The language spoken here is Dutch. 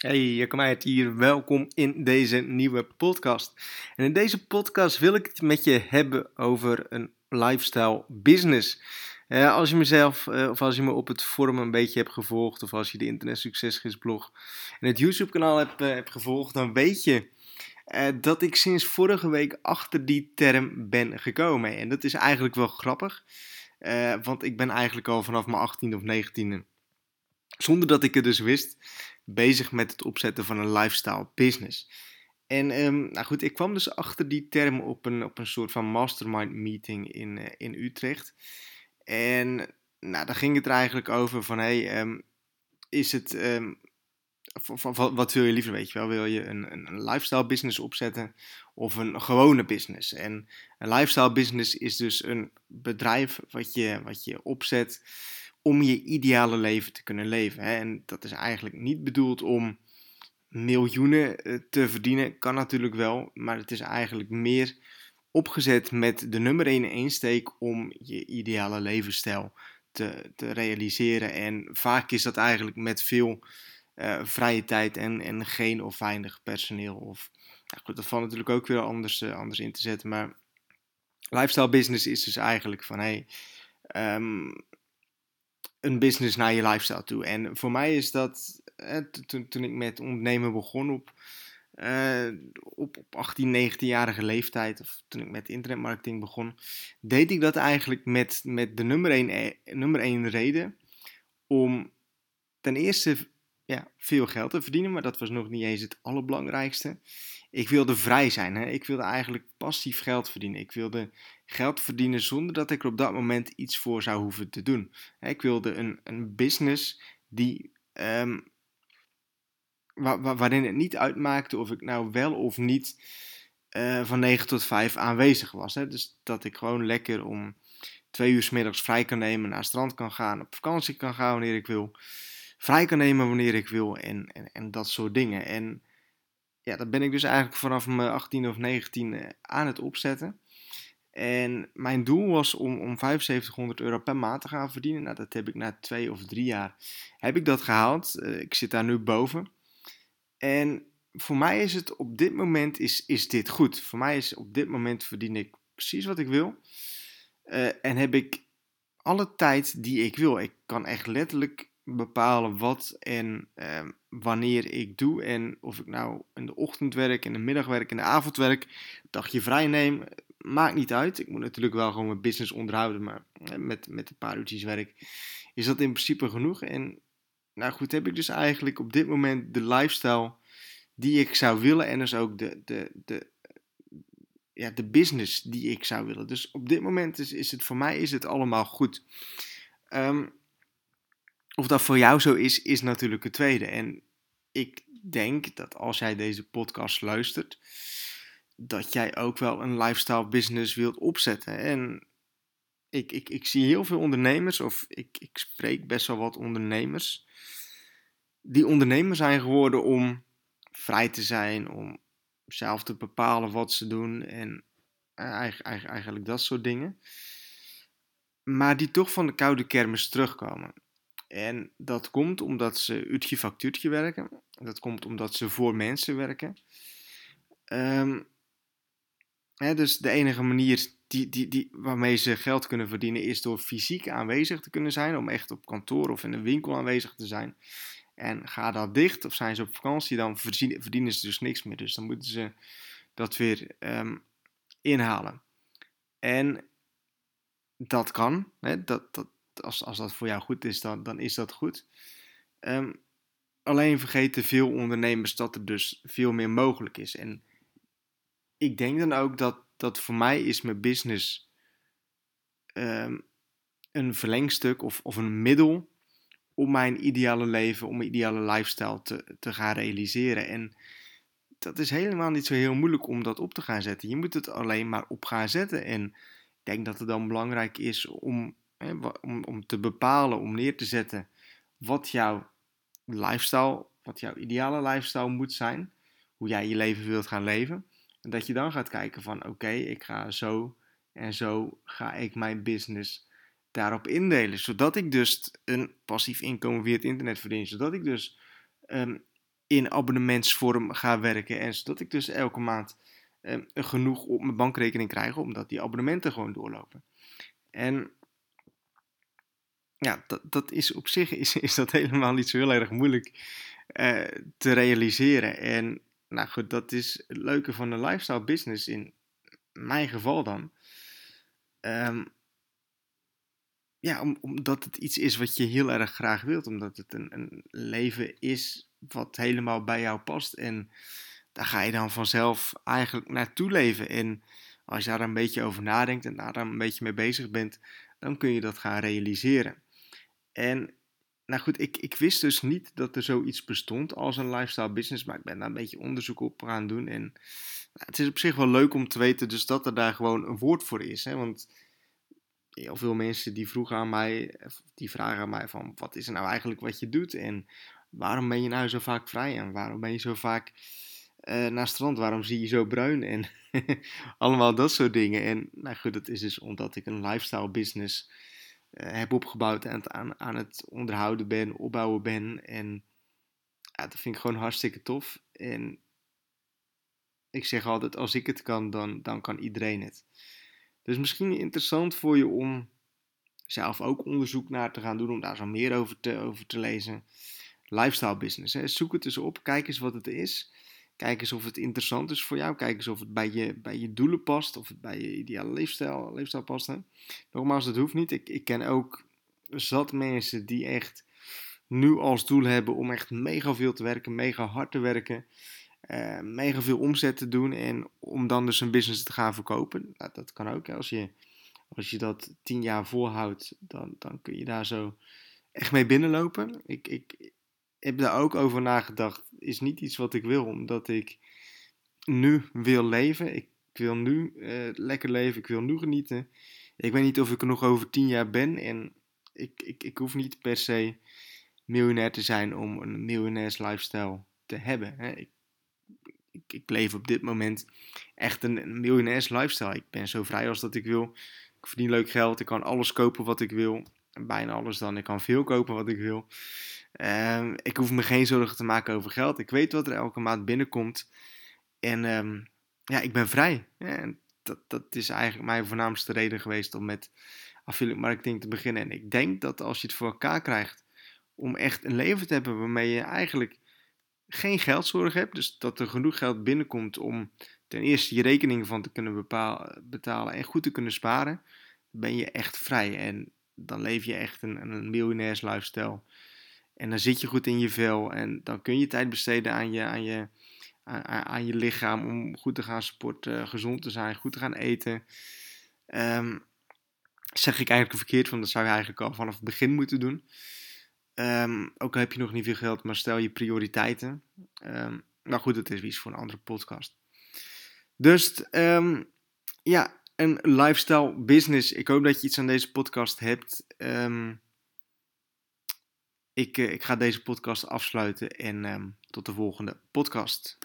Hey, het hier. Welkom in deze nieuwe podcast. En in deze podcast wil ik het met je hebben over een lifestyle business. Uh, als je mezelf, uh, of als je me op het forum een beetje hebt gevolgd, of als je de Internet Succesgids blog en het YouTube kanaal hebt, uh, hebt gevolgd, dan weet je dat ik sinds vorige week achter die term ben gekomen. En dat is eigenlijk wel grappig, want ik ben eigenlijk al vanaf mijn 18e of 19e, zonder dat ik het dus wist, bezig met het opzetten van een lifestyle business. En um, nou goed, ik kwam dus achter die term op een, op een soort van mastermind meeting in, uh, in Utrecht. En nou, daar ging het er eigenlijk over van, hey, um, is het, um, wat wil je liever, weet je wel? Wil je een, een, lifestyle business opzetten of een gewone business? En een lifestyle business is dus een bedrijf wat je, wat je opzet om je ideale leven te kunnen leven. Hè? En dat is eigenlijk niet bedoeld om miljoenen eh, te verdienen. Kan natuurlijk wel, maar het is eigenlijk meer opgezet met de nummer 1 insteek om je ideale levensstijl te, te realiseren. En vaak is dat eigenlijk met veel uh, vrije tijd en, en geen of weinig personeel. Of, goed, dat valt natuurlijk ook weer anders, uh, anders in te zetten. Maar lifestyle business is dus eigenlijk van hey, um, een business naar je lifestyle toe. En voor mij is dat, eh, toen, toen ik met ondernemen begon op, uh, op, op 18, 19-jarige leeftijd, of toen ik met internetmarketing begon, deed ik dat eigenlijk met, met de nummer 1, eh, nummer 1 reden om ten eerste ja, veel geld te verdienen, maar dat was nog niet eens het allerbelangrijkste. Ik wilde vrij zijn. Hè? Ik wilde eigenlijk passief geld verdienen. Ik wilde geld verdienen zonder dat ik er op dat moment iets voor zou hoeven te doen. Ik wilde een, een business die, um, waarin het niet uitmaakte of ik nou wel of niet uh, van 9 tot 5 aanwezig was. Hè? Dus dat ik gewoon lekker om twee uur s middags vrij kan nemen, naar het strand kan gaan, op vakantie kan gaan wanneer ik wil, vrij kan nemen wanneer ik wil en, en, en dat soort dingen. En ja, dat ben ik dus eigenlijk vanaf mijn 18 of 19 eh, aan het opzetten. En mijn doel was om, om 7500 euro per maand te gaan verdienen. Nou, dat heb ik na twee of drie jaar heb ik dat gehaald. Uh, ik zit daar nu boven. En voor mij is het op dit moment is, is dit goed. Voor mij is op dit moment verdien ik precies wat ik wil. Uh, en heb ik alle tijd die ik wil. Ik kan echt letterlijk bepalen wat en uh, wanneer ik doe. En of ik nou in de ochtend werk, in de middag werk, in de avond werk, dagje vrij neem, maakt niet uit. Ik moet natuurlijk wel gewoon mijn business onderhouden, maar met, met een paar uurtjes werk is dat in principe genoeg. En nou goed, heb ik dus eigenlijk op dit moment de lifestyle die ik zou willen en dus ook de, de, de, ja, de business die ik zou willen. Dus op dit moment is, is het voor mij is het allemaal goed. Um, of dat voor jou zo is, is natuurlijk het tweede. En ik denk dat als jij deze podcast luistert, dat jij ook wel een lifestyle business wilt opzetten. En ik, ik, ik zie heel veel ondernemers, of ik, ik spreek best wel wat ondernemers, die ondernemer zijn geworden om vrij te zijn, om zelf te bepalen wat ze doen en eigenlijk, eigenlijk dat soort dingen. Maar die toch van de koude kermis terugkomen. En dat komt omdat ze factuurtje werken. Dat komt omdat ze voor mensen werken. Um, hè, dus de enige manier die, die, die, waarmee ze geld kunnen verdienen is door fysiek aanwezig te kunnen zijn. Om echt op kantoor of in een winkel aanwezig te zijn. En ga dat dicht of zijn ze op vakantie, dan verdienen ze dus niks meer. Dus dan moeten ze dat weer um, inhalen. En dat kan. Hè, dat, dat, als, als dat voor jou goed is, dan, dan is dat goed. Um, alleen vergeten veel ondernemers dat er dus veel meer mogelijk is. En ik denk dan ook dat, dat voor mij is mijn business um, een verlengstuk of, of een middel om mijn ideale leven, om mijn ideale lifestyle te, te gaan realiseren. En dat is helemaal niet zo heel moeilijk om dat op te gaan zetten. Je moet het alleen maar op gaan zetten. En ik denk dat het dan belangrijk is om om, om te bepalen, om neer te zetten wat jouw lifestyle, wat jouw ideale lifestyle moet zijn, hoe jij je leven wilt gaan leven. En dat je dan gaat kijken van oké, ik ga zo en zo ga ik mijn business daarop indelen. Zodat ik dus een passief inkomen via het internet verdien. Zodat ik dus um, in abonnementsvorm ga werken. En zodat ik dus elke maand uh, genoeg op mijn bankrekening krijg, omdat die abonnementen gewoon doorlopen. En ja, dat, dat is op zich is, is dat helemaal niet zo heel erg moeilijk uh, te realiseren. En nou goed, dat is het leuke van een lifestyle business in mijn geval dan. Um, ja, om, omdat het iets is wat je heel erg graag wilt. Omdat het een, een leven is wat helemaal bij jou past. En daar ga je dan vanzelf eigenlijk naartoe leven. En als je daar een beetje over nadenkt en daar een beetje mee bezig bent, dan kun je dat gaan realiseren. En nou goed, ik, ik wist dus niet dat er zoiets bestond als een lifestyle business, maar ik ben daar een beetje onderzoek op gaan doen. En nou, het is op zich wel leuk om te weten dus dat er daar gewoon een woord voor is. Hè? Want heel veel mensen die vroegen aan mij, die vragen aan mij van wat is er nou eigenlijk wat je doet en waarom ben je nou zo vaak vrij en waarom ben je zo vaak uh, naar strand, waarom zie je zo bruin en allemaal dat soort dingen. En nou goed, dat is dus omdat ik een lifestyle business heb opgebouwd en aan, aan het onderhouden ben, opbouwen ben en ja, dat vind ik gewoon hartstikke tof. En ik zeg altijd, als ik het kan, dan, dan kan iedereen het. Dus misschien interessant voor je om zelf ook onderzoek naar te gaan doen, om daar zo meer over te, over te lezen. Lifestyle business. Hè. Zoek het eens op, kijk eens wat het is. Kijk eens of het interessant is voor jou. Kijk eens of het bij je, bij je doelen past, of het bij je ideale leefstijl, leefstijl past. Hè. Nogmaals, dat hoeft niet. Ik, ik ken ook zat mensen die echt nu als doel hebben om echt mega veel te werken, mega hard te werken. Uh, mega veel omzet te doen en om dan dus een business te gaan verkopen. Nou, dat kan ook. Als je, als je dat tien jaar volhoudt, dan, dan kun je daar zo echt mee binnenlopen. Ik, ik heb daar ook over nagedacht. Is niet iets wat ik wil, omdat ik nu wil leven. Ik wil nu uh, lekker leven. Ik wil nu genieten. Ik weet niet of ik er nog over tien jaar ben. En ik, ik, ik hoef niet per se miljonair te zijn om een miljonairs lifestyle te hebben. Hè. Ik ik, ik leef op dit moment echt een, een miljonairs lifestyle. Ik ben zo vrij als dat ik wil. Ik verdien leuk geld. Ik kan alles kopen wat ik wil. Bijna alles dan. Ik kan veel kopen wat ik wil. Um, ik hoef me geen zorgen te maken over geld. Ik weet wat er elke maand binnenkomt. En um, ja, ik ben vrij. Ja, dat, dat is eigenlijk mijn voornaamste reden geweest om met affiliate marketing te beginnen. En ik denk dat als je het voor elkaar krijgt om echt een leven te hebben waarmee je eigenlijk geen geldzorg hebt, dus dat er genoeg geld binnenkomt om ten eerste je rekeningen van te kunnen betalen en goed te kunnen sparen, ben je echt vrij. En dan leef je echt een, een miljonairs lifestyle. En dan zit je goed in je vel en dan kun je tijd besteden aan je, aan je, aan, je lichaam om goed te gaan sporten, gezond te zijn, goed te gaan eten. Um, zeg ik eigenlijk verkeerd, want dat zou je eigenlijk al vanaf het begin moeten doen. Um, ook al heb je nog niet veel geld, maar stel je prioriteiten. Um, nou goed, dat is iets voor een andere podcast. Dus um, ja, een lifestyle business. Ik hoop dat je iets aan deze podcast hebt. Ik, uh, ik ga deze podcast afsluiten en tot de volgende podcast.